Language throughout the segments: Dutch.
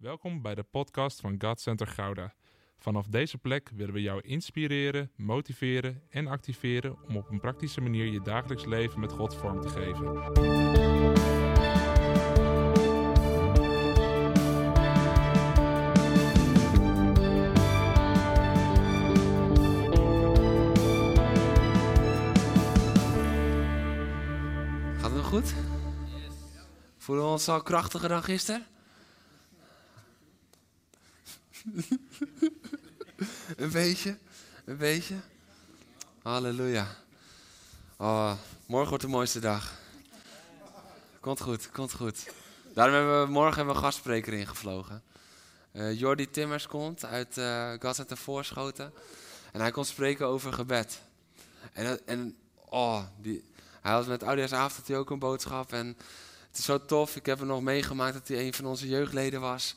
Welkom bij de podcast van God Center Gouda. Vanaf deze plek willen we jou inspireren, motiveren en activeren om op een praktische manier je dagelijks leven met God vorm te geven. Gaat het nog goed? Voelen we ons al krachtiger dan gisteren? een beetje, een beetje. Halleluja. Oh, morgen wordt de mooiste dag. Komt goed, komt goed. Daarom hebben we morgen een gastspreker ingevlogen. Eh Jordi Timmers komt uit uh, Gas en Voorschoten. En hij komt spreken over gebed. En, dat- en oh, die, hij had met Oudejaarsavond had hij ook een boodschap. En het is zo tof. Ik heb hem nog meegemaakt dat hij een van onze jeugdleden was.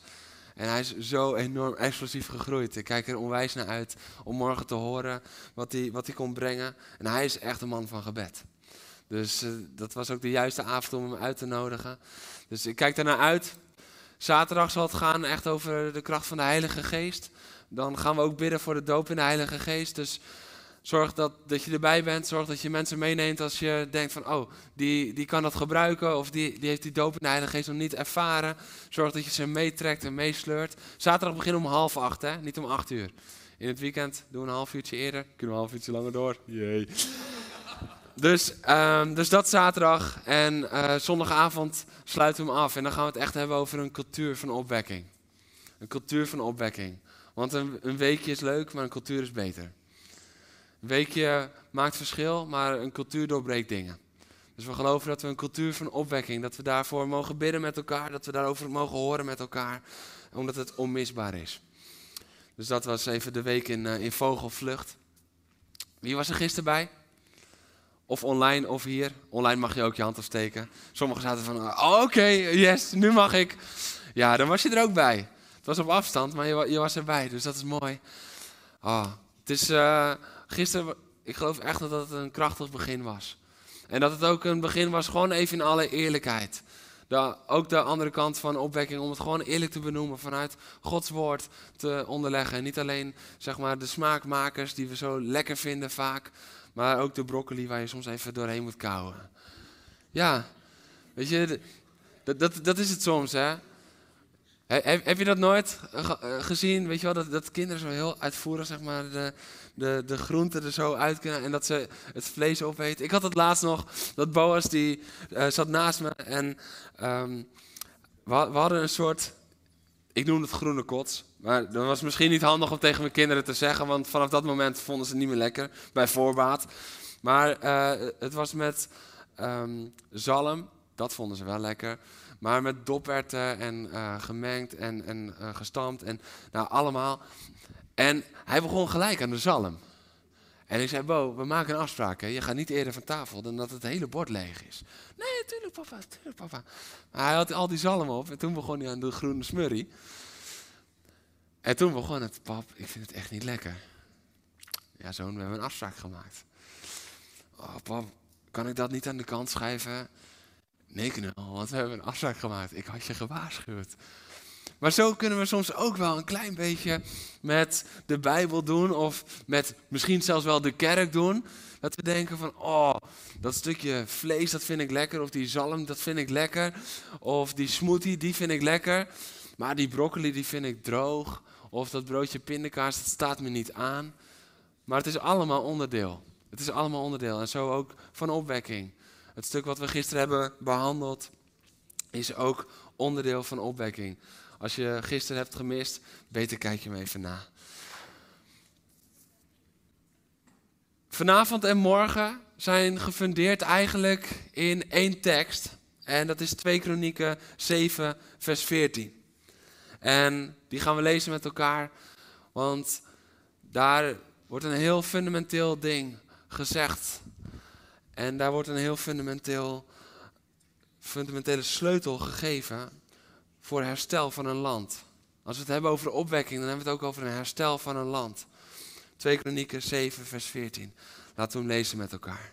En hij is zo enorm explosief gegroeid. Ik kijk er onwijs naar uit om morgen te horen wat hij, wat hij kon brengen. En hij is echt een man van gebed. Dus eh, dat was ook de juiste avond om hem uit te nodigen. Dus ik kijk er naar uit. Zaterdag zal het gaan echt over de kracht van de Heilige Geest. Dan gaan we ook bidden voor de doop in de Heilige Geest. Dus zorg dat, dat je erbij bent. Zorg dat je mensen meeneemt als je denkt van... oh, die, die kan dat gebruiken of die, die heeft die doop in de nog niet ervaren. Zorg dat je ze meetrekt en meesleurt. Zaterdag beginnen om half acht, hè? niet om acht uur. In het weekend doen we een half uurtje eerder. Kunnen we een half uurtje langer door. Jee. Dus, ehm, dus dat zaterdag. En eh, zondagavond sluiten we hem af. En dan gaan we het echt hebben over een cultuur van opwekking. Een cultuur van opwekking. Want een, een weekje is leuk, maar een cultuur is beter. Weekje maakt verschil, maar een cultuur doorbreekt dingen. Dus we geloven dat we een cultuur van opwekking, dat we daarvoor mogen bidden met elkaar, dat we daarover mogen horen met elkaar, omdat het onmisbaar is. Dus dat was even de week in, eh, in Vogelvlucht. Wie was er gisteren bij? Of online of hier. Online mag je ook je hand afsteken. Sommigen zaten van, oh, oké, yes, nu mag ik. Ja, dan was je er ook bij. Het was op afstand, maar je, je was erbij, dus dat is mooi. Ah, het is eh, gisteren, ik geloof echt dat het een krachtig begin was. En dat het ook een begin was, gewoon even in alle eerlijkheid. Ook de andere kant van opwekking, om het gewoon eerlijk te benoemen, vanuit Gods woord te onderleggen. En niet alleen zeg maar, de smaakmakers die we zo lekker vinden vaak, maar ook de broccoli waar je soms even doorheen moet kauwen. Ja, weet je, dat, dat, dat is het soms, hè. He- Heb, je dat nooit eh, eh, gezien? Weet je wel, dat, dat kinderen zo heel uitvoerig zeg maar, de, de, de groenten er zo uit kunnen en dat ze het vlees opeten. Ik had het laatst nog, dat Boas die eh, zat naast me en ehm, we, ha- we hadden een soort, ik noem het groene kots. Maar dat was misschien niet handig om tegen mijn kinderen te zeggen, want vanaf dat moment vonden ze het niet meer lekker, bij voorbaat. Maar het was met ehm, zalm, dat vonden ze wel lekker. Maar met doperwten en eh, gemengd en, en eh, gestampt en nou allemaal. En hij begon gelijk aan de zalm. En ik zei, Bo, we maken een afspraak. Hè? Je gaat niet eerder van tafel dan dat het hele bord leeg is. Nee, tuurlijk papa, tuurlijk papa. Maar hij had al die zalm op en toen begon hij aan de groene smurrie. En toen begon het, pap, ik vind het echt niet lekker. Ja, zoon, we hebben een afspraak gemaakt. Oh, pap, kan ik dat niet aan de kant schrijven? Nee, knul, want we hebben een afspraak gemaakt. Ik had je gewaarschuwd. Maar zo kunnen we soms ook wel een klein beetje met de Bijbel doen, of met misschien zelfs wel de kerk doen. Dat we denken van, oh, dat stukje vlees, dat vind ik lekker. Of die zalm, dat vind ik lekker. Of die smoothie, die vind ik lekker. Maar die broccoli, die vind ik droog. Of dat broodje pindakaas, dat staat me niet aan. Maar het is allemaal onderdeel. Het is allemaal onderdeel. En zo ook van opwekking. Het stuk wat we gisteren hebben behandeld, is ook onderdeel van opwekking. Als je gisteren hebt gemist, beter kijk je hem even na. Vanavond en morgen zijn gefundeerd eigenlijk in één tekst. En dat is 2 Kronieken 7, vers 14. En die gaan we lezen met elkaar, want daar wordt een heel fundamenteel ding gezegd. En daar wordt een heel fundamenteel, fundamentele sleutel gegeven voor herstel van een land. Als we het hebben over opwekking, dan hebben we het ook over een herstel van een land. 2 Kronieken 7, vers 14. Laten we hem lezen met elkaar.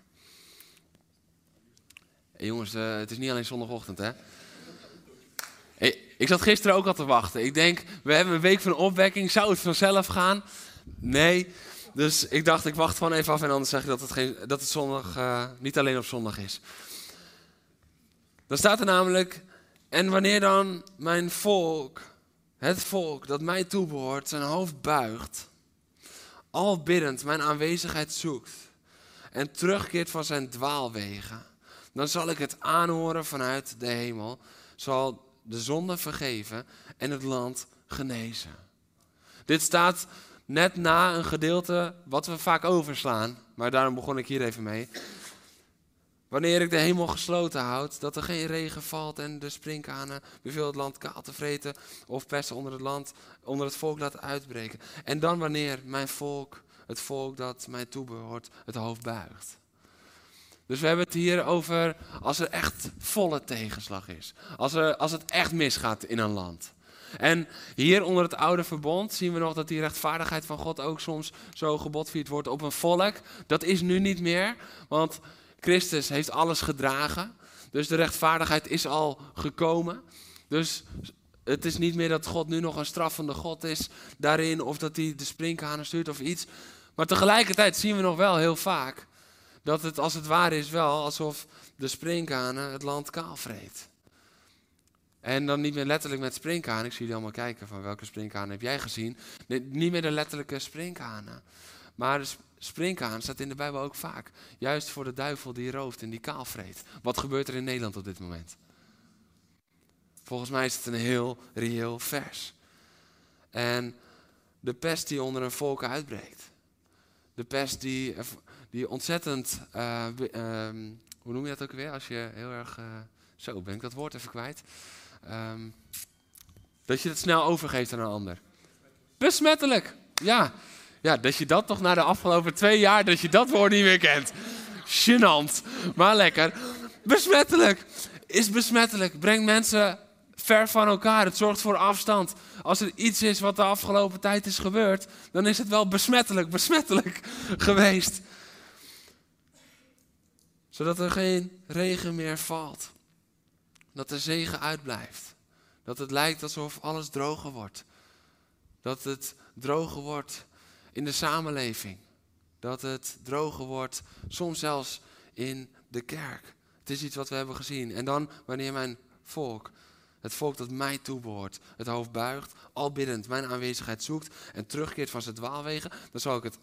Hey jongens, eh, het is niet alleen zondagochtend, hè? Ik zat gisteren ook al te wachten. Ik denk, we hebben een week van opwekking. Zou het vanzelf gaan? Nee. Dus ik dacht, ik wacht gewoon even af en anders zeg ik dat het, geen, dat het zondag uh, niet alleen op zondag is. Dan staat er namelijk, en wanneer dan mijn volk, het volk dat mij toebehoort, zijn hoofd buigt, al biddend mijn aanwezigheid zoekt en terugkeert van zijn dwaalwegen, dan zal ik het aanhoren vanuit de hemel, zal de zonde vergeven en het land genezen. Dit staat net na een gedeelte wat we vaak overslaan, maar daarom begon ik hier even mee. Wanneer ik de hemel gesloten houd, dat er geen regen valt en de sprinkhanen beveel het land kaal te vreten of pesten onder het land, onder het volk laten uitbreken. En dan wanneer mijn volk, het volk dat mij toebehoort, het hoofd buigt. Dus we hebben het hier over als er echt volle tegenslag is. Als, er, als het echt misgaat in een land. En hier onder het oude verbond zien we nog dat die rechtvaardigheid van God ook soms zo gebodvierd wordt op een volk. Dat is nu niet meer, want Christus heeft alles gedragen. Dus de rechtvaardigheid is al gekomen. Dus het is niet meer dat God nu nog een straffende God is daarin, of dat hij de sprinkhanen stuurt of iets. Maar tegelijkertijd zien we nog wel heel vaak dat het als het ware is wel alsof de sprinkhanen het land kaal vreet. En dan niet meer letterlijk met sprinkhanen. Ik zie jullie allemaal kijken van welke sprinkhanen heb jij gezien. Niet meer de letterlijke sprinkhanen. Maar de sprinkhaan staat in de Bijbel ook vaak. Juist voor de duivel die rooft en die kaal vreet. Wat gebeurt er in Nederland op dit moment? Volgens mij is het een heel reëel vers. En de pest die onder een volk uitbreekt. De pest die die ontzettend, uh, hoe noem je dat ook weer? Als je heel erg, uh, zo ben ik dat woord even kwijt. Um, dat je het snel overgeeft aan een ander. Besmettelijk, ja. Ja, dat je dat toch na de afgelopen twee jaar, dat je dat woord niet meer kent. Gênant, maar lekker. Besmettelijk is besmettelijk. Brengt mensen ver van elkaar. Het zorgt voor afstand. Als er iets is wat de afgelopen tijd is gebeurd, dan is het wel besmettelijk, besmettelijk geweest zodat er geen regen meer valt. Dat de zegen uitblijft. Dat het lijkt alsof alles droger wordt. Dat het droger wordt in de samenleving. Dat het droger wordt, soms zelfs in de kerk. Het is iets wat we hebben gezien. En dan wanneer mijn volk, het volk dat mij toebehoort, het hoofd buigt, al biddend mijn aanwezigheid zoekt en terugkeert van zijn dwaalwegen, dan zal ik het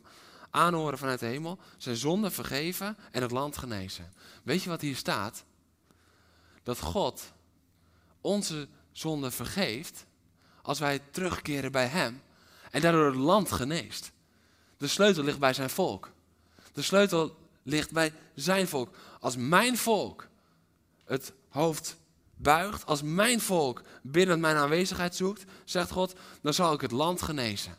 aanhoren vanuit de hemel, zijn zonde vergeven en het land genezen. Weet je wat hier staat? Dat God onze zonde vergeeft als wij terugkeren bij Hem en daardoor het land geneest. De sleutel ligt bij zijn volk. De sleutel ligt bij zijn volk. Als mijn volk het hoofd buigt, als mijn volk binnen mijn aanwezigheid zoekt, zegt God, dan zal ik het land genezen.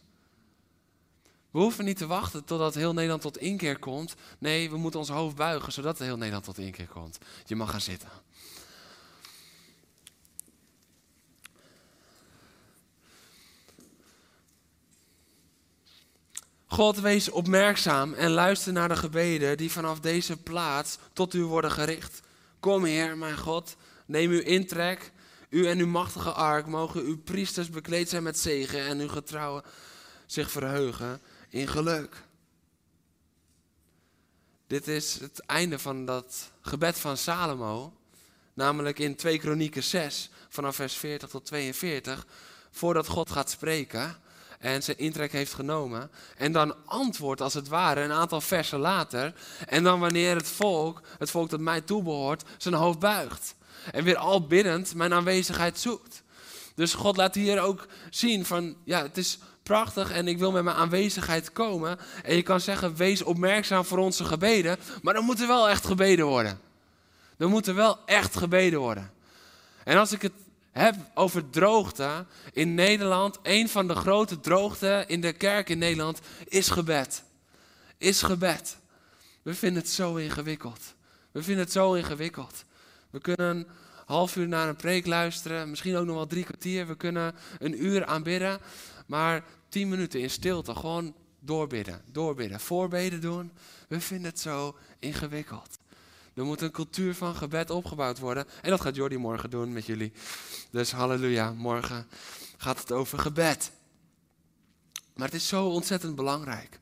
We hoeven niet te wachten totdat heel Nederland tot inkeer komt. Nee, we moeten ons hoofd buigen zodat heel Nederland tot inkeer komt. Je mag gaan zitten. God, wees opmerkzaam en luister naar de gebeden die vanaf deze plaats tot u worden gericht. Kom, Heer, mijn God, neem uw intrek. U en uw machtige ark mogen uw priesters bekleed zijn met zegen en uw getrouwen zich verheugen in geluk. Dit is het einde van dat gebed van Salomo, namelijk in 2 Kronieken 6, vanaf vers 40 tot 42, voordat God gaat spreken en zijn intrek heeft genomen. En dan antwoordt als het ware een aantal versen later. En dan wanneer het volk, het volk dat mij toebehoort, zijn hoofd buigt. En weer al biddend mijn aanwezigheid zoekt. Dus God laat hier ook zien van, ja, het is prachtig en ik wil met mijn aanwezigheid komen. En je kan zeggen, wees opmerkzaam voor onze gebeden. Maar dan moet er wel echt gebeden worden. Dan moet er wel echt gebeden worden. En als ik het heb over droogte in Nederland, een van de grote droogte in de kerk in Nederland is gebed. Is gebed. We vinden het zo ingewikkeld. We vinden het zo ingewikkeld. We kunnen een half uur naar een preek luisteren, misschien ook nog wel drie kwartier. We kunnen een uur aanbidden. Maar tien minuten in stilte, gewoon doorbidden, doorbidden, voorbeden doen. We vinden het zo ingewikkeld. Er moet een cultuur van gebed opgebouwd worden. En dat gaat Jordi morgen doen met jullie. Dus halleluja, morgen gaat het over gebed. Maar het is zo ontzettend belangrijk.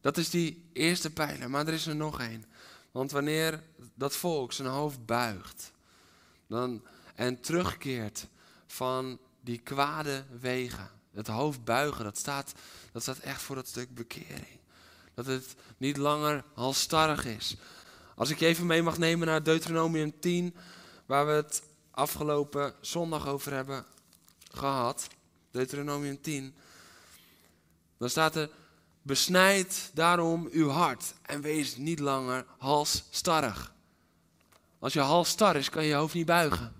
Dat is die eerste pijler, maar er is er nog één. Want wanneer dat volk zijn hoofd buigt dan, en terugkeert van die kwade wegen, het hoofd buigen, dat staat, dat staat echt voor dat stuk bekering. Dat het niet langer halstarrig is. Als ik je even mee mag nemen naar Deuteronomium 10, waar we het afgelopen zondag over hebben gehad. Deuteronomium 10. Dan staat er, besnijd daarom uw hart en wees niet langer halsstarrig. Als je halsstar is, kan je je hoofd niet buigen.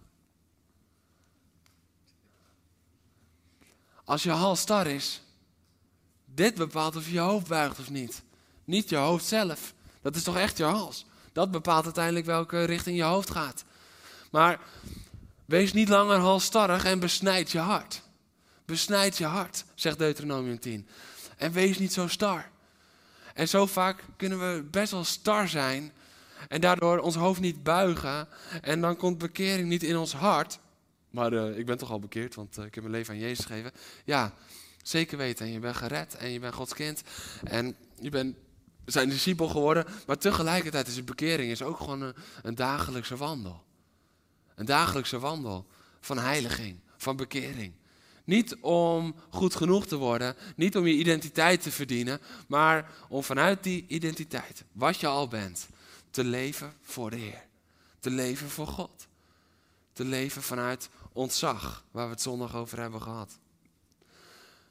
Als je halsstar is, dit bepaalt of je je hoofd buigt of niet. Niet je hoofd zelf. Dat is toch echt je hals. Dat bepaalt uiteindelijk welke richting je hoofd gaat. Maar wees niet langer halstarrig en besnijd je hart. Besnijd je hart, zegt Deuteronomium 10. En wees niet zo star. En zo vaak kunnen we best wel star zijn en daardoor ons hoofd niet buigen. En dan komt bekering niet in ons hart. Maar uh, ik ben toch al bekeerd, want uh, ik heb mijn leven aan Jezus gegeven. Ja, zeker weten. En je bent gered en je bent Gods kind. En je bent zijn discipel geworden. Maar tegelijkertijd is de bekering is ook gewoon een, een dagelijkse wandel. Een dagelijkse wandel van heiliging, van bekering. Niet om goed genoeg te worden, niet om je identiteit te verdienen, maar om vanuit die identiteit, wat je al bent, te leven voor de Heer. Te leven voor God. Te leven vanuit ontzag, waar we het zondag over hebben gehad.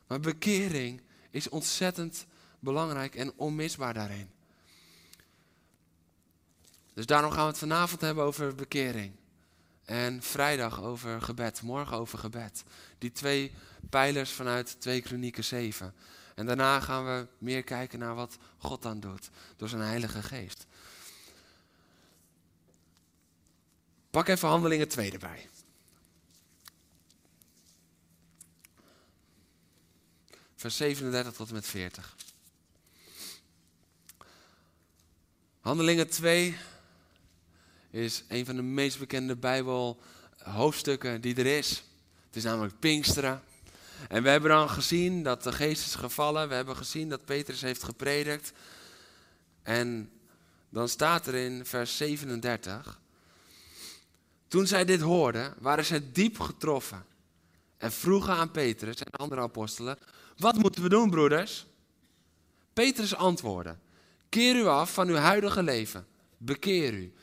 Maar bekering is ontzettend belangrijk en onmisbaar daarin. Dus daarom gaan we het vanavond hebben over bekering. En vrijdag over gebed, morgen over gebed. Die twee pijlers vanuit 2 Kronieken 7. En daarna gaan we meer kijken naar wat God dan doet door zijn Heilige Geest. Pak even Handelingen 2 erbij. Vers 37 tot en met 40. Handelingen 2 is een van de meest bekende Bijbelhoofdstukken die er is. Het is namelijk Pinksteren. En we hebben dan gezien dat de geest is gevallen. We hebben gezien dat Petrus heeft gepredikt. En dan staat er in vers 37. Toen zij dit hoorden, waren zij diep getroffen. En vroegen aan Petrus en andere apostelen: Wat moeten we doen, broeders? Petrus antwoordde: Keer u af van uw huidige leven. Bekeer u.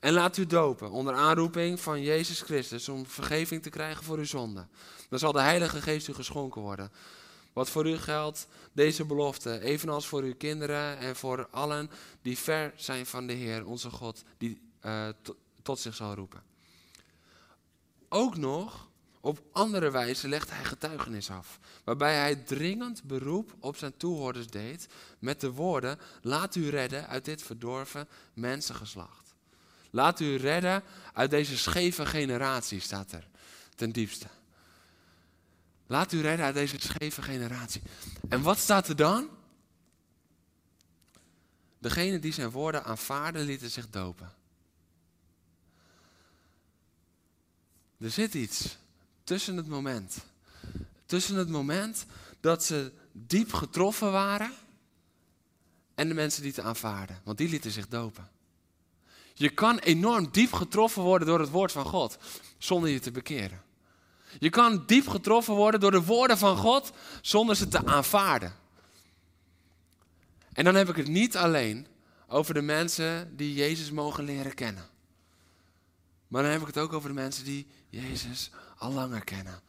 En laat u dopen onder aanroeping van Jezus Christus om vergeving te krijgen voor uw zonde. Dan zal de Heilige Geest u geschonken worden. Wat voor u geldt, deze belofte, evenals voor uw kinderen en voor allen die ver zijn van de Heer, onze God, die uh, tot zich zal roepen. Ook nog op andere wijze legt hij getuigenis af, waarbij hij dringend beroep op zijn toehoorders deed met de woorden: Laat u redden uit dit verdorven mensengeslacht. Laat u redden uit deze scheve generatie, staat er ten diepste. Laat u redden uit deze scheve generatie. En wat staat er dan? Degene die zijn woorden aanvaarden, lieten zich dopen. Er zit iets tussen het moment. Tussen het moment dat ze diep getroffen waren en de mensen die te aanvaarden. Want die lieten zich dopen. Je kan enorm diep getroffen worden door het woord van God zonder je te bekeren. Je kan diep getroffen worden door de woorden van God zonder ze te aanvaarden. En dan heb ik het niet alleen over de mensen die Jezus mogen leren kennen. Maar dan heb ik het ook over de mensen die Jezus al langer kennen.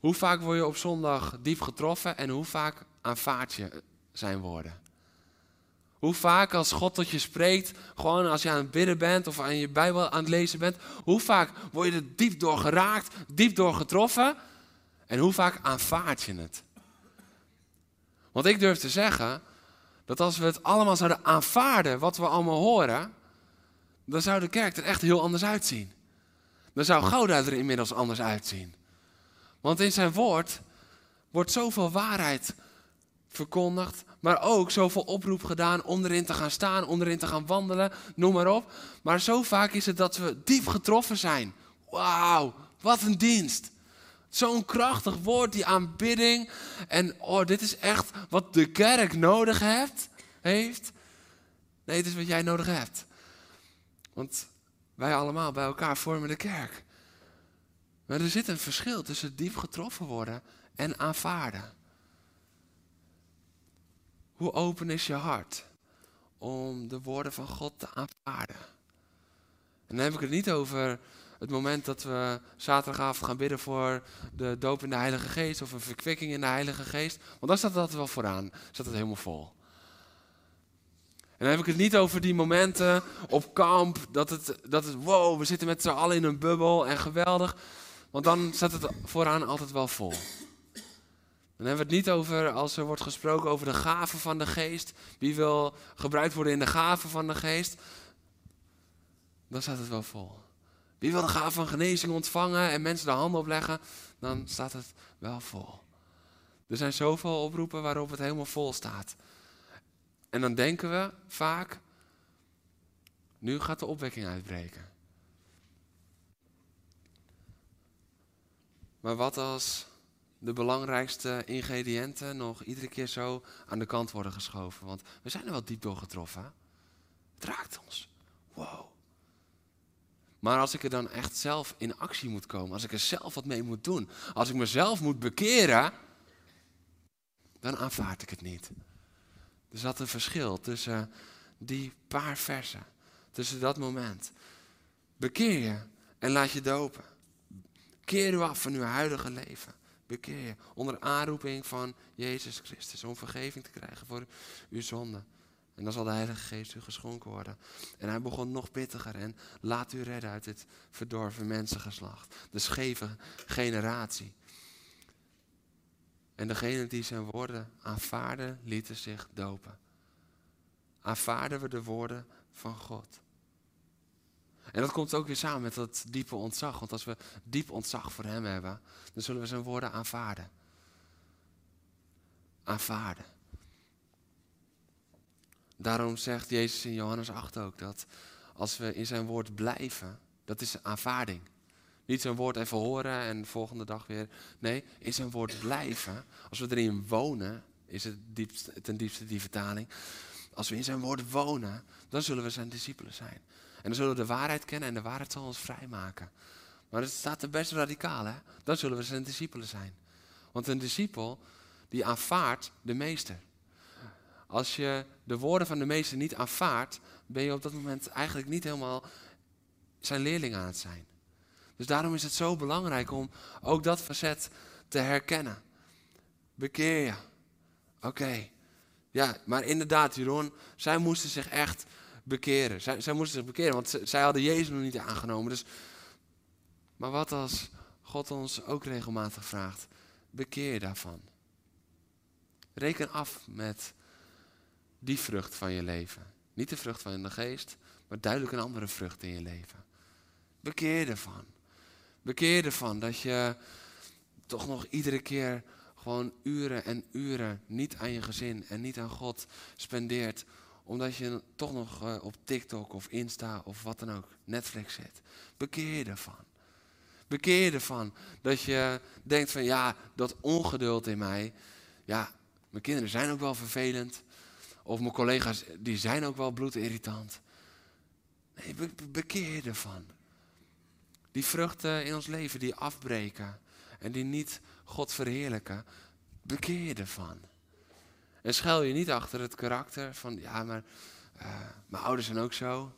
Hoe vaak word je op zondag diep getroffen en hoe vaak aanvaard je zijn woorden? Hoe vaak als God tot je spreekt, gewoon als je aan het bidden bent of aan je Bijbel aan het lezen bent, hoe vaak word je er diep door geraakt, diep door getroffen en hoe vaak aanvaard je het? Want ik durf te zeggen dat als we het allemaal zouden aanvaarden, wat we allemaal horen, dan zou de kerk er echt heel anders uitzien. Dan zou Gouda er inmiddels anders uitzien. Want in zijn woord wordt zoveel waarheid verkondigd, maar ook zoveel oproep gedaan om erin te gaan staan, om erin te gaan wandelen, noem maar op. Maar zo vaak is het dat we diep getroffen zijn. Wauw, wat een dienst. Zo'n krachtig woord, die aanbidding. En oh, dit is echt wat de kerk nodig heeft. heeft. Nee, het is wat jij nodig hebt. Want wij allemaal bij elkaar vormen de kerk. Maar er zit een verschil tussen diep getroffen worden en aanvaarden. Hoe open is je hart om de woorden van God te aanvaarden? En dan heb ik het niet over het moment dat we zaterdagavond gaan bidden voor de doop in de Heilige Geest of een verkwikking in de Heilige Geest. Want daar staat altijd wel vooraan, staat het helemaal vol. Dan heb ik het niet over die momenten op kamp, dat het, dat het wow, we zitten met z'n allen in een bubbel en geweldig. Want dan staat het vooraan altijd wel vol. Dan hebben we het niet over als er wordt gesproken over de gaven van de geest. Wie wil gebruikt worden in de gaven van de geest? Dan staat het wel vol. Wie wil de gave van genezing ontvangen en mensen de handen opleggen? Dan staat het wel vol. Er zijn zoveel oproepen waarop het helemaal vol staat. En dan denken we vaak, nu gaat de opwekking uitbreken. Maar wat als de belangrijkste ingrediënten nog iedere keer zo aan de kant worden geschoven? Want we zijn er wel diep door getroffen. Het raakt ons. Wow. Maar als ik er dan echt zelf in actie moet komen, als ik er zelf wat mee moet doen, als ik mezelf moet bekeren, dan aanvaard ik het niet. Er zat een verschil tussen die paar versen, tussen dat moment. Bekeer je en laat je dopen. Keer u af van uw huidige leven. Bekeer je onder aanroeping van Jezus Christus om vergeving te krijgen voor uw zonde. En dan zal de Heilige Geest u geschonken worden. En hij begon nog pittiger en laat u redden uit dit verdorven mensengeslacht. De scheve generatie. En degenen die zijn woorden aanvaarden, lieten zich dopen. Aanvaarden we de woorden van God. En dat komt ook weer samen met dat diepe ontzag. Want als we diep ontzag voor Hem hebben, dan zullen we zijn woorden aanvaarden. Aanvaarden. Daarom zegt Jezus in Johannes 8 ook dat als we in zijn woord blijven, dat is aanvaarding. Niet zijn woord even horen en de volgende dag weer. Nee, in zijn woord blijven. Als we erin wonen, is het diepste, ten diepste die vertaling. Als we in zijn woord wonen, dan zullen we zijn discipelen zijn. En dan zullen we de waarheid kennen en de waarheid zal ons vrijmaken. Maar het staat er best radicaal, hè? Dan zullen we zijn discipelen zijn. Want een discipel, die aanvaardt de meester. Als je de woorden van de meester niet aanvaardt, ben je op dat moment eigenlijk niet helemaal zijn leerling aan het zijn. Dus daarom is het zo belangrijk om ook dat facet te herkennen. Bekeer je. Oké. Ja, maar inderdaad, Jeroen, zij moesten zich echt bekeren. Zij, zij moesten zich bekeren, want zij hadden Jezus nog niet aangenomen. Dus, maar wat als God ons ook regelmatig vraagt? Bekeer je daarvan. Reken af met die vrucht van je leven. Niet de vrucht van de geest, maar duidelijk een andere vrucht in je leven. Bekeer ervan. Bekeer ervan dat je toch nog iedere keer gewoon uren en uren niet aan je gezin en niet aan God spendeert. Omdat je toch nog eh, op TikTok of Insta of wat dan ook, Netflix zit. Bekeer ervan. Bekeer ervan dat je denkt van ja, dat ongeduld in mij. Ja, mijn kinderen zijn ook wel vervelend. Of mijn collega's, die zijn ook wel bloedirritant. Nee, bekeer ervan. Die vruchten in ons leven die afbreken en die niet God verheerlijken, bekeer je ervan. En schuil je niet achter het karakter van, ja, maar uh, mijn ouders zijn ook zo.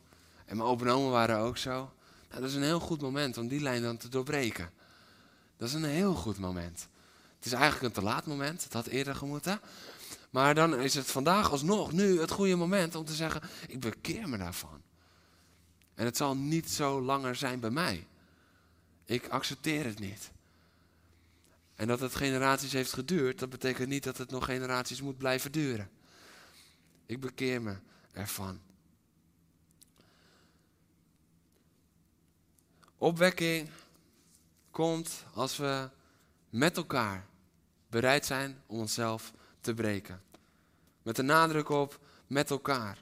En mijn opa en oma waren ook zo. Nou, dat is een heel goed moment om die lijn dan te doorbreken. Dat is een heel goed moment. Het is eigenlijk een te laat moment. Het had eerder gemoeten. Maar dan is het vandaag alsnog, nu, het goede moment om te zeggen: Ik bekeer me daarvan. En het zal niet zo langer zijn bij mij. Ik accepteer het niet. En dat het generaties heeft geduurd, dat betekent niet dat het nog generaties moet blijven duren. Ik bekeer me ervan. Opwekking komt als we met elkaar bereid zijn om onszelf te breken. Met de nadruk op met elkaar.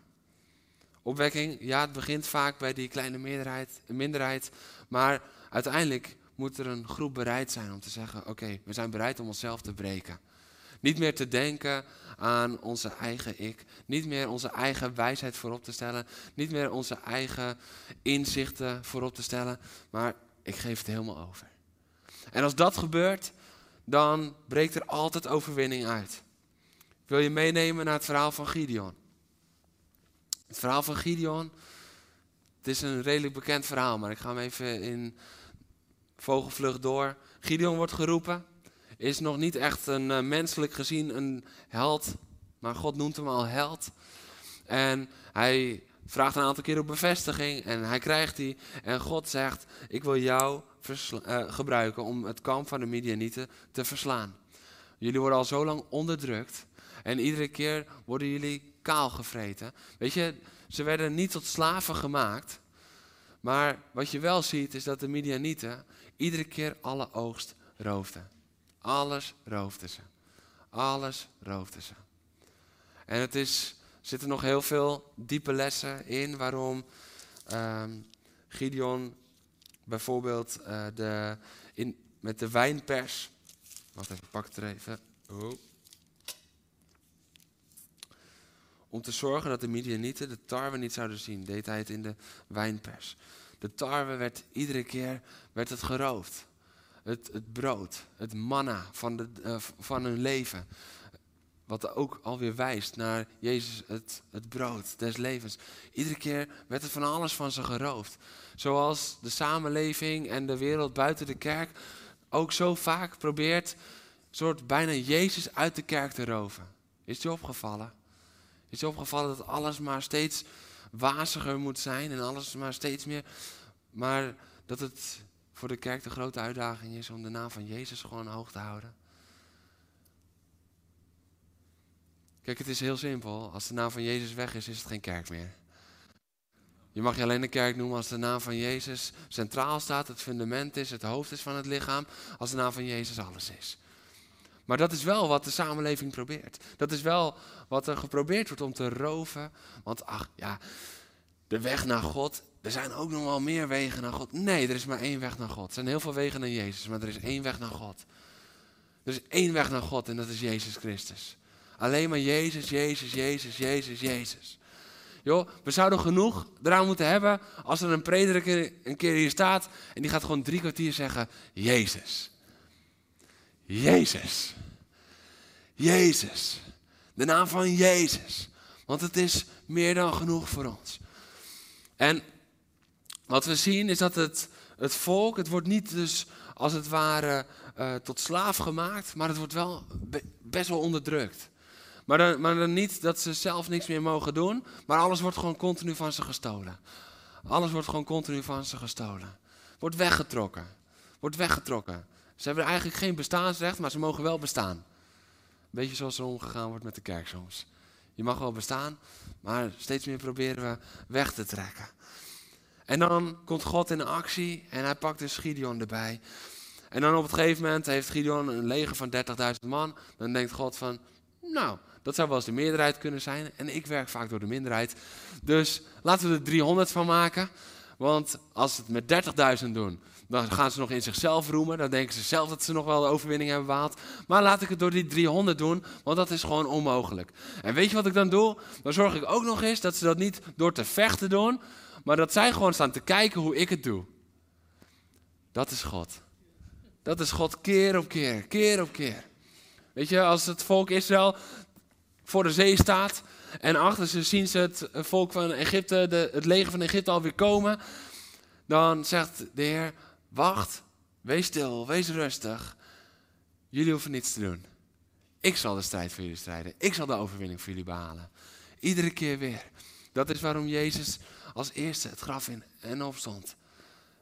Opwekking, ja, het begint vaak bij die kleine meerderheid, minderheid. Maar uiteindelijk moet er een groep bereid zijn om te zeggen: Oké, we zijn bereid om onszelf te breken. Niet meer te denken aan onze eigen ik. Niet meer onze eigen wijsheid voorop te stellen. Niet meer onze eigen inzichten voorop te stellen. Maar ik geef het helemaal over. En als dat gebeurt, dan breekt er altijd overwinning uit. Ik wil je meenemen naar het verhaal van Gideon. Het verhaal van Gideon, het is een redelijk bekend verhaal, maar ik ga hem even in vogelvlucht door. Gideon wordt geroepen, is nog niet echt een uh, menselijk gezien een held, maar God noemt hem al held. En hij vraagt een aantal keer op bevestiging en hij krijgt die. En God zegt, ik wil jou uh, gebruiken om het kamp van de Midianieten te verslaan. Jullie worden al zo lang onderdrukt en iedere keer worden jullie kaal gevreten. Weet je, ze werden niet tot slaven gemaakt. Maar wat je wel ziet is dat de Midianieten iedere keer alle oogst roofden. Alles roofden ze. Alles roofden ze. En het is, er zitten nog heel veel diepe lessen in waarom um, Gideon bijvoorbeeld uh, de, in, met de wijnpers. Wacht even, pak het er even. Oh. Om te zorgen dat de Midianieten de tarwe niet zouden zien, deed hij het in de wijnpers. De tarwe werd iedere keer werd het geroofd. Het, het brood, het manna van, de, uh, van hun leven. Wat ook alweer wijst naar Jezus, het, het brood des levens. Iedere keer werd het van alles van ze geroofd. Zoals de samenleving en de wereld buiten de kerk ook zo vaak probeert, soort bijna Jezus uit de kerk te roven. Is je opgevallen? Is je opgevallen dat alles maar steeds waziger moet zijn en alles maar steeds meer. Maar dat het voor de kerk de grote uitdaging is om de naam van Jezus gewoon hoog te houden. Kijk, het is heel simpel. Als de naam van Jezus weg is, is het geen kerk meer. Je mag je alleen een kerk noemen als de naam van Jezus centraal staat, het fundament is, het hoofd is van het lichaam, als de naam van Jezus alles is. Maar dat is wel wat de samenleving probeert. Dat is wel wat er geprobeerd wordt om te roven. Want ach ja, de weg naar God, er zijn ook nog wel meer wegen naar God. Nee, er is maar één weg naar God. Er zijn heel veel wegen naar Jezus, maar er is één weg naar God. Er is één weg naar God en dat is Jezus Christus. Alleen maar Jezus, Jezus, Jezus, Jezus, Jezus. Joh, we zouden genoeg eraan moeten hebben als er een prediker een keer hier staat en die gaat gewoon drie kwartier zeggen, Jezus. Jezus. Jezus. De naam van Jezus. Want het is meer dan genoeg voor ons. En wat we zien is dat het, het volk, het wordt niet dus als het ware uh, tot slaaf gemaakt, maar het wordt wel best wel onderdrukt. Maar dan, maar dan niet dat ze zelf niks meer mogen doen, maar alles wordt gewoon continu van ze gestolen. Alles wordt gewoon continu van ze gestolen. Wordt weggetrokken. Wordt weggetrokken. Ze hebben eigenlijk geen bestaansrecht, maar ze mogen wel bestaan. Beetje zoals er omgegaan wordt met de kerk soms. Je mag wel bestaan, maar steeds meer proberen we weg te trekken. En dan komt God in actie en hij pakt dus Gideon erbij. En dan op het gegeven moment heeft Gideon een leger van 30.000 man. Dan denkt God van, nou, dat zou wel eens de meerderheid kunnen zijn. En ik werk vaak door de minderheid. Dus laten we er 300 van maken. Want als ze het met 30.000 doen, dan gaan ze nog in zichzelf roemen. Dan denken ze zelf dat ze nog wel de overwinning hebben behaald. Maar laat ik het door die 300 doen, want dat is gewoon onmogelijk. En weet je wat ik dan doe? Dan zorg ik ook nog eens dat ze dat niet door te vechten doen, maar dat zij gewoon staan te kijken hoe ik het doe. Dat is God. Dat is God keer op keer, keer op keer. Weet je, als het volk Israël voor de zee staat en achter ze zien ze het volk van Egypte, de, het leger van Egypte alweer komen, dan zegt de Heer, wacht, wees stil, wees rustig. Jullie hoeven niets te doen. Ik zal de strijd voor jullie strijden. Ik zal de overwinning voor jullie behalen. Iedere keer weer. Dat is waarom Jezus als eerste het graf in en opstond.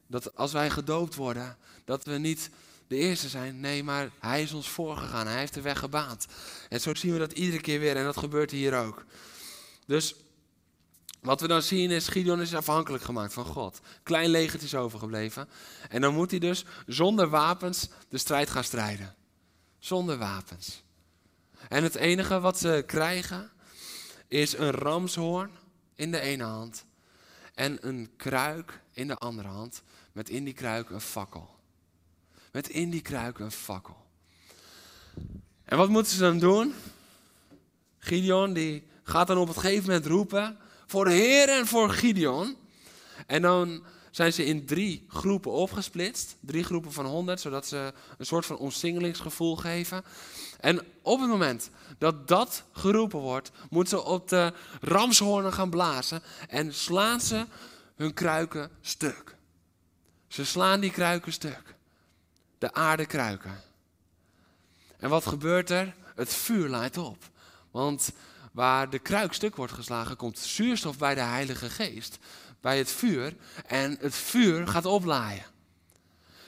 Dat als wij gedoopt worden, dat we niet de eerste zijn. Nee, maar hij is ons voorgegaan. Hij heeft de weg gebaand. En zo zien we dat iedere keer weer. En dat gebeurt hier ook. Dus wat we dan zien is, Gideon is afhankelijk gemaakt van God. Klein leger is overgebleven. En dan moet hij dus zonder wapens de strijd gaan strijden. Zonder wapens. En het enige wat ze krijgen, is een ramshoorn in de ene hand en een kruik in de andere hand, met in die kruik een fakkel. Met in die kruik een fakkel. En wat moeten ze dan doen? Gideon die gaat dan op het gegeven moment roepen voor Heer en voor Gideon. En dan zijn ze in drie groepen opgesplitst. Drie groepen van honderd, zodat ze een soort van omsingelingsgevoel geven. En op het moment dat dat geroepen wordt, moeten ze op de ramshoornen gaan blazen en slaan ze hun kruiken stuk. Ze slaan die kruiken stuk. De aardekruiken. En wat gebeurt er? Het vuur leidt op. Want waar de kruik stuk wordt geslagen, komt zuurstof bij de Heilige Geest bij het vuur en het vuur gaat oplaaien.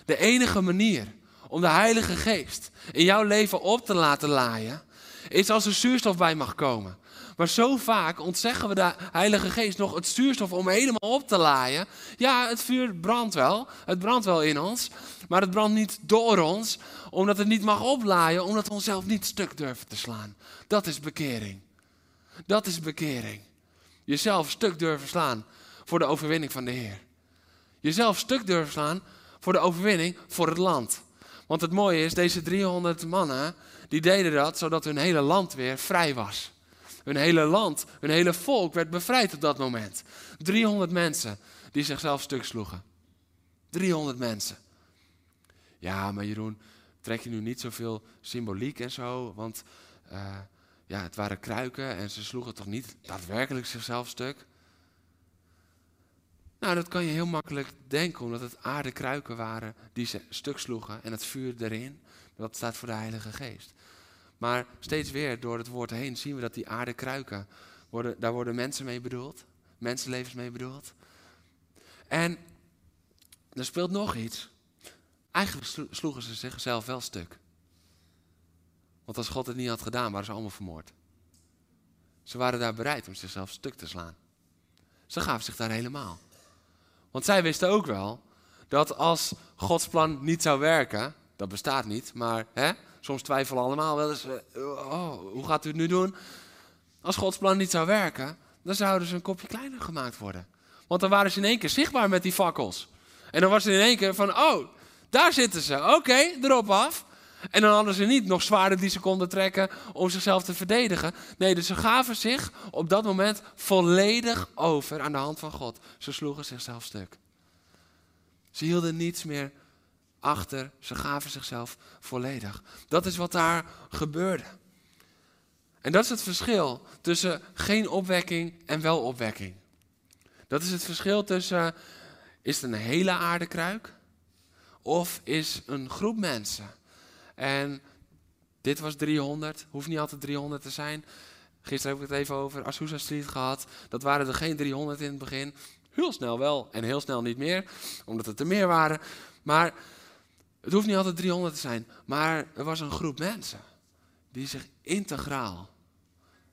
De enige manier om de Heilige Geest in jouw leven op te laten laaien, is als er zuurstof bij mag komen. Maar zo vaak ontzeggen we de Heilige Geest nog het zuurstof om helemaal op te laaien. Ja, het vuur brandt wel, het brandt wel in ons, maar het brandt niet door ons, omdat het niet mag oplaaien, omdat we onszelf niet stuk durven te slaan. Dat is bekering. Dat is bekering. Jezelf stuk durven slaan voor de overwinning van de Heer. Jezelf stuk durven slaan voor de overwinning voor het land. Want het mooie is, deze 300 mannen, die deden dat zodat hun hele land weer vrij was. Hun hele land, hun hele volk werd bevrijd op dat moment. 300 mensen die zichzelf stuk sloegen. 300 mensen. Ja, maar Jeroen, trek je nu niet zoveel symboliek en zo? Want uh, ja, het waren kruiken en ze sloegen toch niet daadwerkelijk zichzelf stuk? Nou, dat kan je heel makkelijk denken, omdat het aardekruiken waren die ze stuk sloegen en het vuur erin. Dat staat voor de Heilige Geest. Maar steeds weer door het woord heen zien we dat die aardekruiken, worden, daar worden mensen mee bedoeld. Mensenlevens mee bedoeld. En er speelt nog iets. Eigenlijk sloegen ze zichzelf wel stuk. Want als God het niet had gedaan, waren ze allemaal vermoord. Ze waren daar bereid om zichzelf stuk te slaan. Ze gaven zich daar helemaal. Want zij wisten ook wel dat als Gods plan niet zou werken, dat bestaat niet, maar hè, soms twijfelen allemaal wel eens, eh, oh, hoe gaat u het nu doen? Als Gods plan niet zou werken, dan zouden ze een kopje kleiner gemaakt worden. Want dan waren ze in één keer zichtbaar met die fakkels. En dan was het in één keer van, oh, daar zitten ze, oké, erop af. En dan hadden ze niet nog zwaarden die ze konden trekken om zichzelf te verdedigen. Nee, dus ze gaven zich op dat moment volledig over aan de hand van God. Ze sloegen zichzelf stuk. Ze hielden niets meer achter, ze gaven zichzelf volledig. Dat is wat daar gebeurde. En dat is het verschil tussen geen opwekking en wel opwekking. Dat is het verschil tussen, is het een hele aardekruik of is een groep mensen en dit was 300, hoeft niet altijd 300 te zijn. Gisteren heb ik het even over Azusa Street gehad. Dat waren er geen 300 in het begin. Heel snel wel en heel snel niet meer, omdat het er meer waren. Maar het hoeft niet altijd 300 te zijn. Maar er was een groep mensen die zich integraal,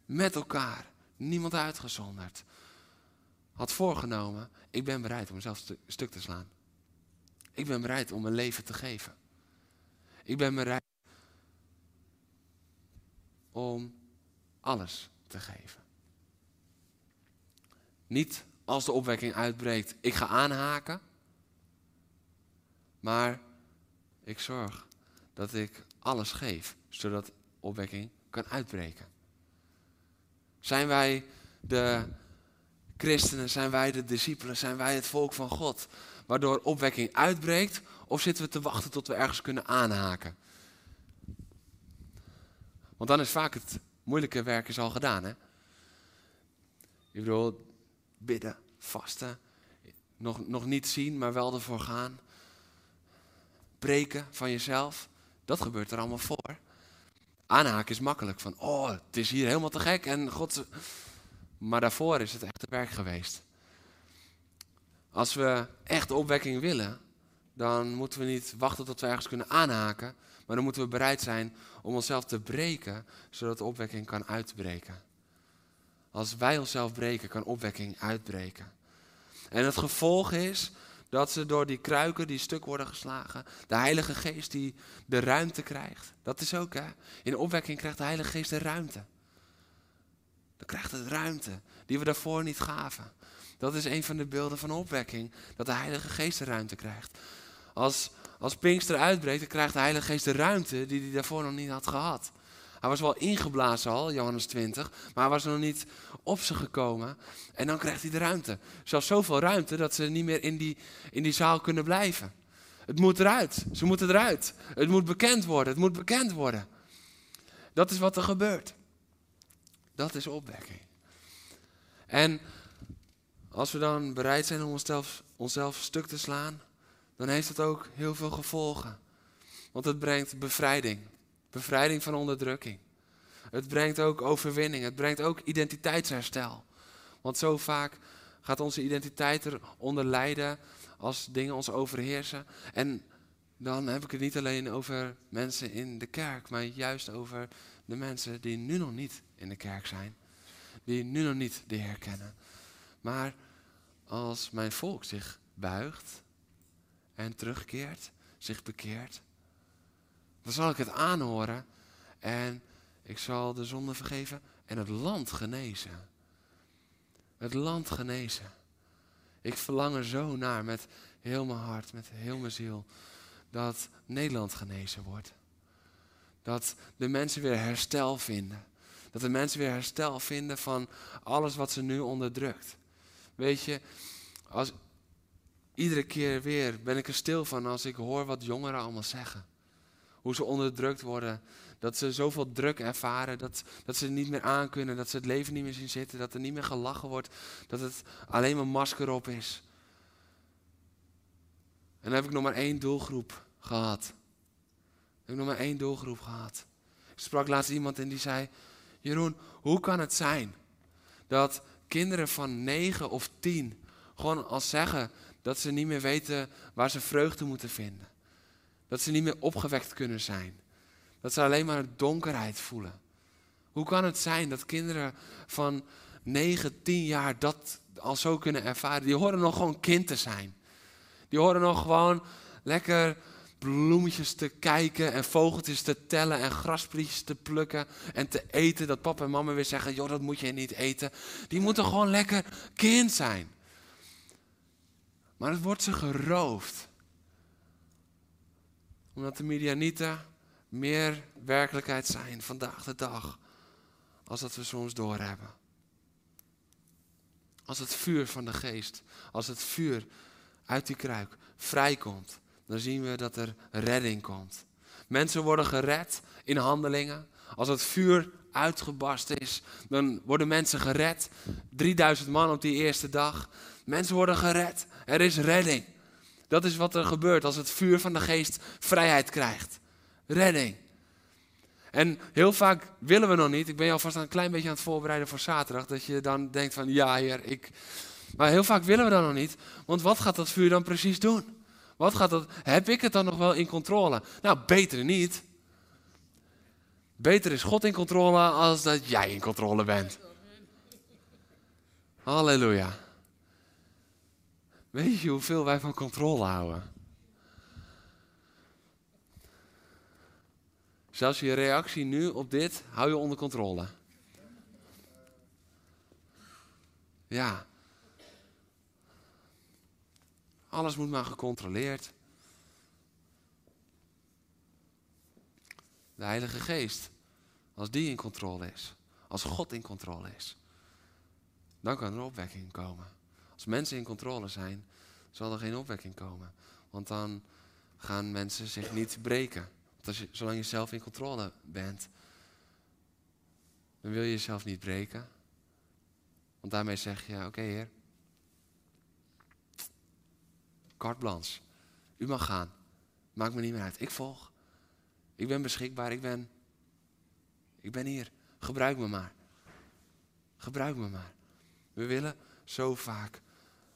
met elkaar, niemand uitgezonderd, had voorgenomen: ik ben bereid om mezelf stuk te slaan. Ik ben bereid om mijn leven te geven. Ik ben bereid om alles te geven. Niet als de opwekking uitbreekt, ik ga aanhaken. Maar ik zorg dat ik alles geef, zodat opwekking kan uitbreken. Zijn wij de christenen, zijn wij de discipelen, zijn wij het volk van God, waardoor opwekking uitbreekt? Of zitten we te wachten tot we ergens kunnen aanhaken? Want dan is vaak het moeilijke werk is al gedaan. Hè? Ik bedoel, bidden, vasten, nog, nog niet zien, maar wel ervoor gaan. Preken van jezelf, dat gebeurt er allemaal voor. Aanhaken is makkelijk, van oh, het is hier helemaal te gek en God... Maar daarvoor is het echt werk geweest. Als we echt opwekking willen, dan moeten we niet wachten tot we ergens kunnen aanhaken, maar dan moeten we bereid zijn om onszelf te breken, zodat de opwekking kan uitbreken. Als wij onszelf breken, kan opwekking uitbreken. En het gevolg is dat ze door die kruiken die stuk worden geslagen, de Heilige Geest die de ruimte krijgt. Dat is ook hè. In opwekking krijgt de Heilige Geest de ruimte. dan krijgt het ruimte die we daarvoor niet gaven. Dat is een van de beelden van opwekking, dat de Heilige Geest de ruimte krijgt. Als, als Pinkster uitbreekt, dan krijgt de Heilige Geest de ruimte die hij daarvoor nog niet had gehad. Hij was wel ingeblazen al, Johannes 20, maar hij was nog niet op ze gekomen. En dan krijgt hij de ruimte. Zelfs zoveel ruimte dat ze niet meer in die, in die zaal kunnen blijven. Het moet eruit. Ze moeten eruit. Het moet bekend worden. Het moet bekend worden. Dat is wat er gebeurt. Dat is opwekking. En als we dan bereid zijn om onszelf, onszelf stuk te slaan, dan heeft het ook heel veel gevolgen. Want het brengt bevrijding. Bevrijding van onderdrukking. Het brengt ook overwinning. Het brengt ook identiteitsherstel. Want zo vaak gaat onze identiteit eronder lijden als dingen ons overheersen. En dan heb ik het niet alleen over mensen in de kerk, maar juist over de mensen die nu nog niet in de kerk zijn. Die nu nog niet de Heer kennen. Maar als mijn volk zich buigt en terugkeert, zich bekeert, dan zal ik het aanhoren en ik zal de zonde vergeven en het land genezen. Het land genezen. Ik verlang er zo naar met heel mijn hart, met heel mijn ziel, dat Nederland genezen wordt. Dat de mensen weer herstel vinden. Dat de mensen weer herstel vinden van alles wat ze nu onderdrukt. Weet je, als, iedere keer weer ben ik er stil van als ik hoor wat jongeren allemaal zeggen. Hoe ze onderdrukt worden. Dat ze zoveel druk ervaren. Dat, dat ze niet meer aankunnen. Dat ze het leven niet meer zien zitten. Dat er niet meer gelachen wordt. Dat het alleen maar masker op is. En dan heb ik nog maar één doelgroep gehad. Ik heb nog maar één doelgroep gehad. Ik sprak laatst iemand en die zei: Jeroen, hoe kan het zijn dat kinderen van negen of tien gewoon al zeggen dat ze niet meer weten waar ze vreugde moeten vinden? Dat ze niet meer opgewekt kunnen zijn. Dat ze alleen maar donkerheid voelen. Hoe kan het zijn dat kinderen van 9, 10 jaar dat al zo kunnen ervaren? Die horen nog gewoon kind te zijn. Die horen nog gewoon lekker bloemetjes te kijken en vogeltjes te tellen en grasprietjes te plukken en te eten. Dat papa en mama weer zeggen, joh, dat moet je niet eten. Die moeten gewoon lekker kind zijn. Maar het wordt ze geroofd omdat de Midianieten meer werkelijkheid zijn vandaag de dag. Als dat we soms doorhebben. Als het vuur van de geest, als het vuur uit die kruik vrijkomt, dan zien we dat er redding komt. Mensen worden gered in handelingen. Als het vuur uitgebarsten is, dan worden mensen gered. 3000 man op die eerste dag. Mensen worden gered. Er is redding. Dat is wat er gebeurt als het vuur van de geest vrijheid krijgt. Redding. En heel vaak willen we nog niet. Ik ben je alvast een klein beetje aan het voorbereiden voor zaterdag. Dat je dan denkt van ja heer, ik... Maar heel vaak willen we dat nog niet. Want wat gaat dat vuur dan precies doen? Wat gaat dat... Heb ik het dan nog wel in controle? Nou, beter niet. Beter is God in controle als dat jij in controle bent. Halleluja. Weet je hoeveel wij van controle houden? Zelfs je reactie nu op dit hou je onder controle. Ja. Alles moet maar gecontroleerd. De Heilige Geest, als die in controle is, als God in controle is, dan kan er opwekking komen. Als mensen in controle zijn, zal er geen opwekking komen. Want dan gaan mensen zich niet breken. Want als je, zolang je zelf in controle bent, dan wil je jezelf niet breken. Want daarmee zeg je, oké heer, carte blanche, u mag gaan. Maakt me niet meer uit. Ik volg. Ik ben beschikbaar. Ik ben, ik ben hier. Gebruik me maar. Gebruik me maar. We willen zo vaak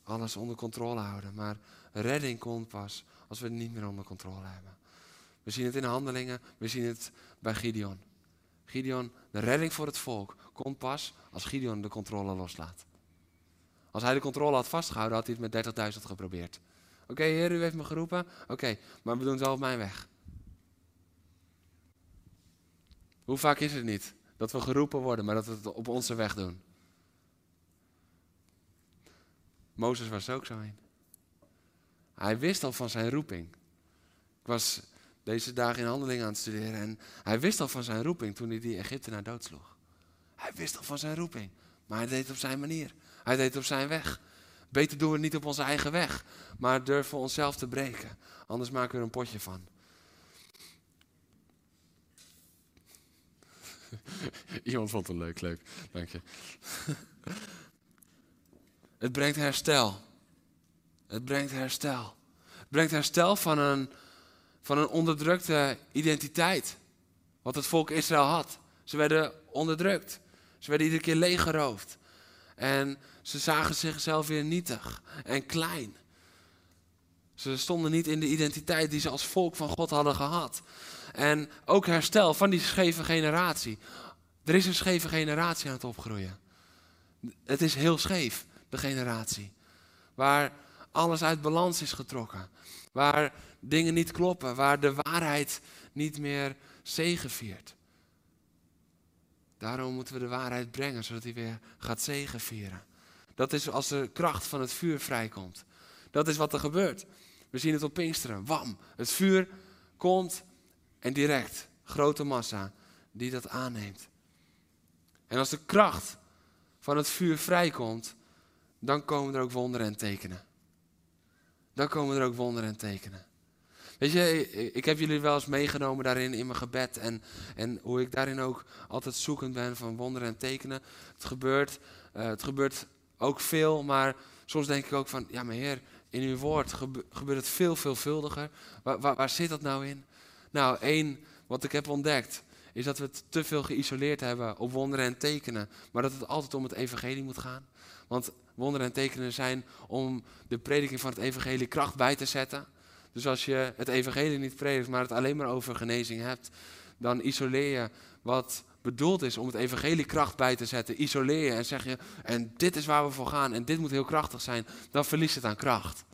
alles onder controle houden. Maar redding komt pas als we het niet meer onder controle hebben. We zien het in de handelingen, we zien het bij Gideon. Gideon, de redding voor het volk, komt pas als Gideon de controle loslaat. Als hij de controle had vastgehouden, had hij het met 30.000 geprobeerd. Oké, heer, u heeft me geroepen. Oké, maar we doen het wel op mijn weg. Hoe vaak is het niet Dat we geroepen worden, maar dat we het op onze weg doen. Mozes was ook zo een. Hij wist al van zijn roeping. Ik was deze dagen in handelingen aan het studeren en hij wist al van zijn roeping toen hij die Egyptenaar doodsloeg. Hij wist al van zijn roeping, maar hij deed het op zijn manier. Hij deed het op zijn weg. Beter doen we het niet op onze eigen weg, maar durven we onszelf te breken. Anders maken we er een potje van. Iemand vond het leuk, leuk. Dank je. Het brengt herstel. Het brengt herstel. Het brengt herstel van een, van een onderdrukte identiteit. Wat het volk Israël had. Ze werden onderdrukt. Ze werden iedere keer leeggeroofd. En ze zagen zichzelf weer nietig en klein. Ze stonden niet in de identiteit die ze als volk van God hadden gehad. En ook herstel van die scheve generatie. Er is een scheve generatie aan het opgroeien. Het is heel scheef, generatie. Waar alles uit balans is getrokken. Waar dingen niet kloppen. Waar de waarheid niet meer zegeviert. Daarom moeten we de waarheid brengen, zodat hij weer gaat zegevieren. Dat is als de kracht van het vuur vrijkomt. Dat is wat er gebeurt. We zien het op Pinksteren. Wam, het vuur komt en direct, grote massa die dat aanneemt. En als de kracht van het vuur vrijkomt, dan komen er ook wonderen en tekenen. Dan komen er ook wonderen en tekenen. Weet je, ik heb jullie wel eens meegenomen daarin in mijn gebed. En, en hoe ik daarin ook altijd zoekend ben van wonderen en tekenen. Het gebeurt, uh, het gebeurt ook veel, maar soms denk ik ook van, ja maar heer, in uw woord gebeurt het veel veelvuldiger. Waar, waar, waar zit dat nou in? Nou, één wat ik heb ontdekt, is dat we het te veel geïsoleerd hebben op wonderen en tekenen. Maar dat het altijd om het evangelie moet gaan. Want wonderen en tekenen zijn om de prediking van het evangelie kracht bij te zetten. Dus als je het evangelie niet predikt, maar het alleen maar over genezing hebt, dan isoleer je wat bedoeld is om het evangelie kracht bij te zetten. Isoleer je en zeg je, en dit is waar we voor gaan en dit moet heel krachtig zijn. Dan verliest het aan kracht.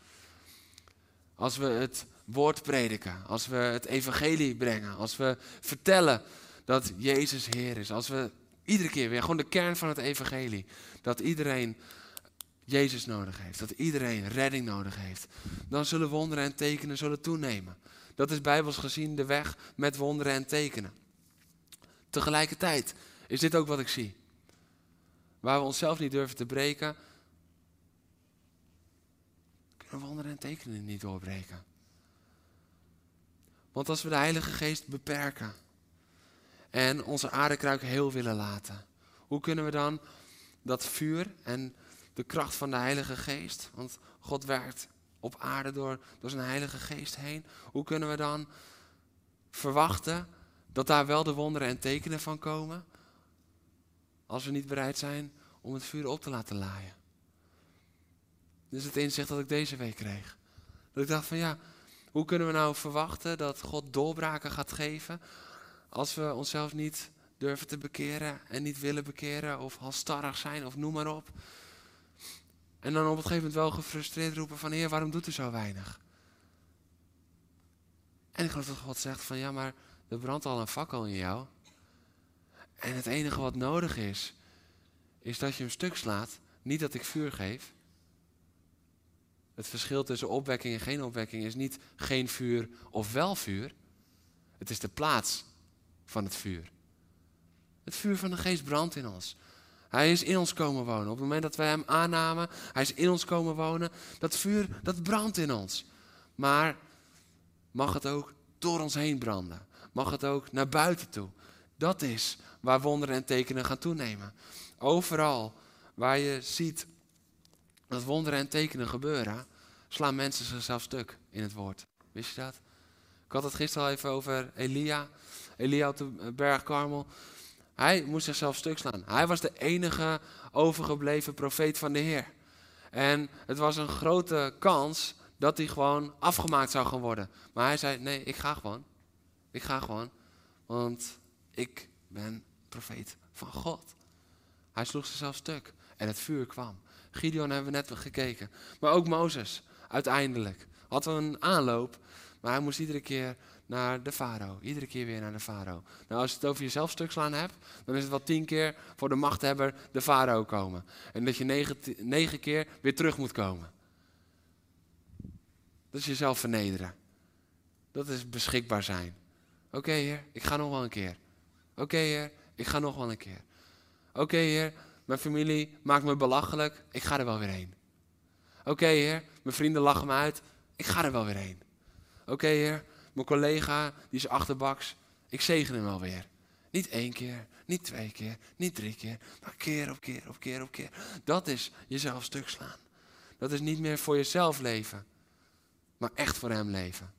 Als we het woord prediken, als we het evangelie brengen, als we vertellen dat Jezus Heer is, als we iedere keer weer gewoon de kern van het evangelie, dat iedereen Jezus nodig heeft, dat iedereen redding nodig heeft, dan zullen wonderen en tekenen zullen toenemen. Dat is bijbels gezien de weg met wonderen en tekenen. Tegelijkertijd is dit ook wat ik zie. Waar we onszelf niet durven te breken, kunnen wonderen en tekenen niet doorbreken. Want als we de Heilige Geest beperken en onze aardekruik heel willen laten, hoe kunnen we dan dat vuur en de kracht van de Heilige Geest, want God werkt op aarde door, door zijn Heilige Geest heen, hoe kunnen we dan verwachten dat daar wel de wonderen en tekenen van komen, als we niet bereid zijn om het vuur op te laten laaien? Dit is het inzicht dat ik deze week kreeg. Dat ik dacht van ja, hoe kunnen we nou verwachten dat God doorbraken gaat geven als we onszelf niet durven te bekeren en niet willen bekeren of halstarrig zijn of noem maar op. En dan op een gegeven moment wel gefrustreerd roepen van Heer, waarom doet u zo weinig? En ik geloof dat God zegt van ja, maar er brandt al een fakkel in jou. En het enige wat nodig is, is dat je hem stuk slaat. Niet dat ik vuur geef. Het verschil tussen opwekking en geen opwekking is niet geen vuur of wel vuur. Het is de plaats van het vuur. Het vuur van de geest brandt in ons. Hij is in ons komen wonen. Op het moment dat wij hem aannamen, hij is in ons komen wonen. Dat vuur, dat brandt in ons. Maar mag het ook door ons heen branden? Mag het ook naar buiten toe? Dat is waar wonderen en tekenen gaan toenemen. Overal waar je ziet dat wonderen en tekenen gebeuren, slaan mensen zichzelf stuk in het woord. Wist je dat? Ik had het gisteren al even over Elia. Elia op de berg Karmel. Hij moest zichzelf stuk slaan. Hij was de enige overgebleven profeet van de Heer. En het was een grote kans dat hij gewoon afgemaakt zou gaan worden. Maar hij zei: Nee, ik ga gewoon. Ik ga gewoon. Want ik ben profeet van God. Hij sloeg zichzelf stuk. En het vuur kwam. Gideon hebben we net gekeken. Maar ook Mozes, uiteindelijk. Had een aanloop. Maar hij moest iedere keer naar de farao. Iedere keer weer naar de farao. Nou, als je het over jezelf stuk slaan hebt, dan is het wel tien keer voor de machthebber de farao komen. En dat je negen, negen keer weer terug moet komen. Dat is jezelf vernederen. Dat is beschikbaar zijn. Oké, heer, ik ga nog wel een keer. Oké, heer, ik ga nog wel een keer. Oké, heer, mijn familie maakt me belachelijk. Ik ga er wel weer heen. Oké, heer, mijn vrienden lachen me uit. Ik ga er wel weer heen. Oké, heer, mijn collega, die is achterbaks. Ik zegen hem wel weer. Niet één keer, niet twee keer, niet drie keer, maar keer op keer op keer op keer. Dat is jezelf stuk slaan. Dat is niet meer voor jezelf leven, maar echt voor hem leven.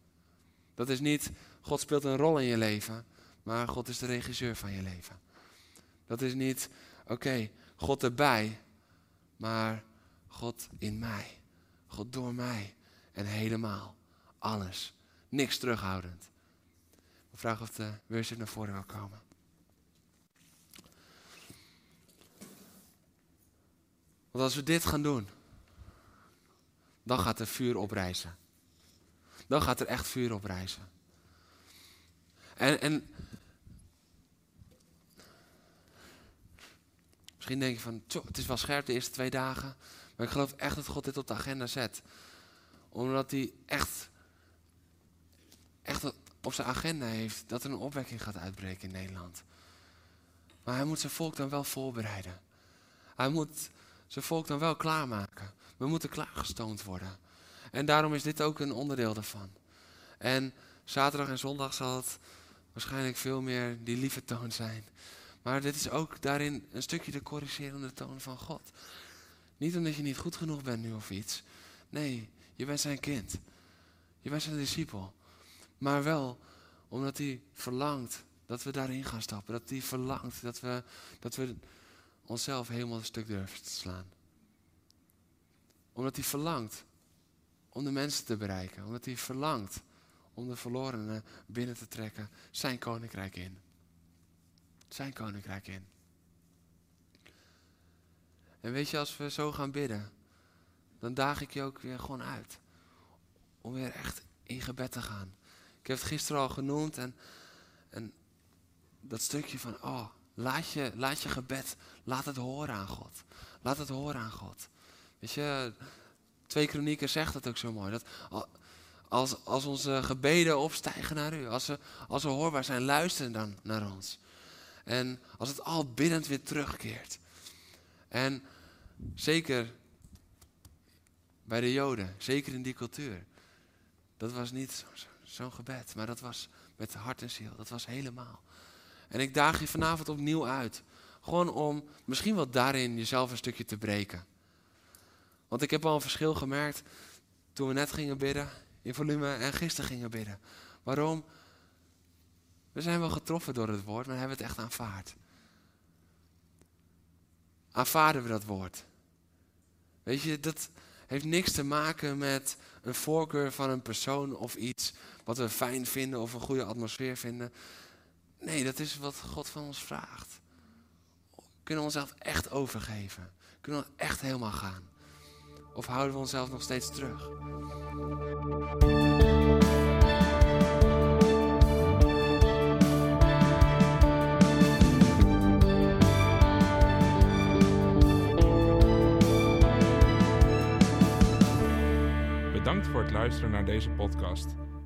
Dat is niet, God speelt een rol in je leven, maar God is de regisseur van je leven. Dat is niet, oké, God erbij, maar God in mij. God door mij en helemaal. Alles. Niks terughoudend. Ik vraag of de worship naar voren wil komen. Want als we dit gaan doen, dan gaat er vuur oprijzen. Dan gaat er echt vuur oprijzen. En, en misschien denk je van, het is wel scherp de eerste twee dagen. Maar ik geloof echt dat God dit op de agenda zet. Omdat hij echt, echt op zijn agenda heeft dat er een opwekking gaat uitbreken in Nederland. Maar hij moet zijn volk dan wel voorbereiden. Hij moet zijn volk dan wel klaarmaken. We moeten klaargestoomd worden. En daarom is dit ook een onderdeel daarvan. En zaterdag en zondag zal het waarschijnlijk veel meer die lieve toon zijn. Maar dit is ook daarin een stukje de corrigerende toon van God. Niet omdat je niet goed genoeg bent nu of iets. Nee, je bent zijn kind. Je bent zijn discipel. Maar wel omdat hij verlangt dat we daarin gaan stappen. Dat hij verlangt dat we, dat we onszelf helemaal een stuk durven te slaan. Omdat hij verlangt om de mensen te bereiken. Omdat hij verlangt om de verlorenen binnen te trekken. Zijn koninkrijk in. Zijn koninkrijk in. En weet je, als we zo gaan bidden, dan daag ik je ook weer gewoon uit. Om weer echt in gebed te gaan. Ik heb het gisteren al genoemd en, en dat stukje van, oh, laat je, laat je gebed, laat het horen aan God. Laat het horen aan God. Weet je, twee kronieken zegt dat ook zo mooi. Dat als, als onze gebeden opstijgen naar u, als ze, als ze hoorbaar zijn, luisteren dan naar ons. En als het al biddend weer terugkeert. En zeker bij de Joden, zeker in die cultuur. Dat was niet zo'n gebed, maar dat was met hart en ziel. Dat was helemaal. En ik daag je vanavond opnieuw uit. Gewoon om misschien wel daarin jezelf een stukje te breken. Want ik heb al een verschil gemerkt toen we net gingen bidden in volume en gisteren gingen bidden. Waarom? We zijn wel getroffen door het woord, maar hebben het echt aanvaard. Aanvaarden we dat woord? Weet je, dat heeft niks te maken met een voorkeur van een persoon of iets wat we fijn vinden of een goede atmosfeer vinden. Nee, dat is wat God van ons vraagt. Kunnen we onszelf echt overgeven? Kunnen we echt helemaal gaan? Of houden we onszelf nog steeds terug? Bedankt voor het luisteren naar deze podcast.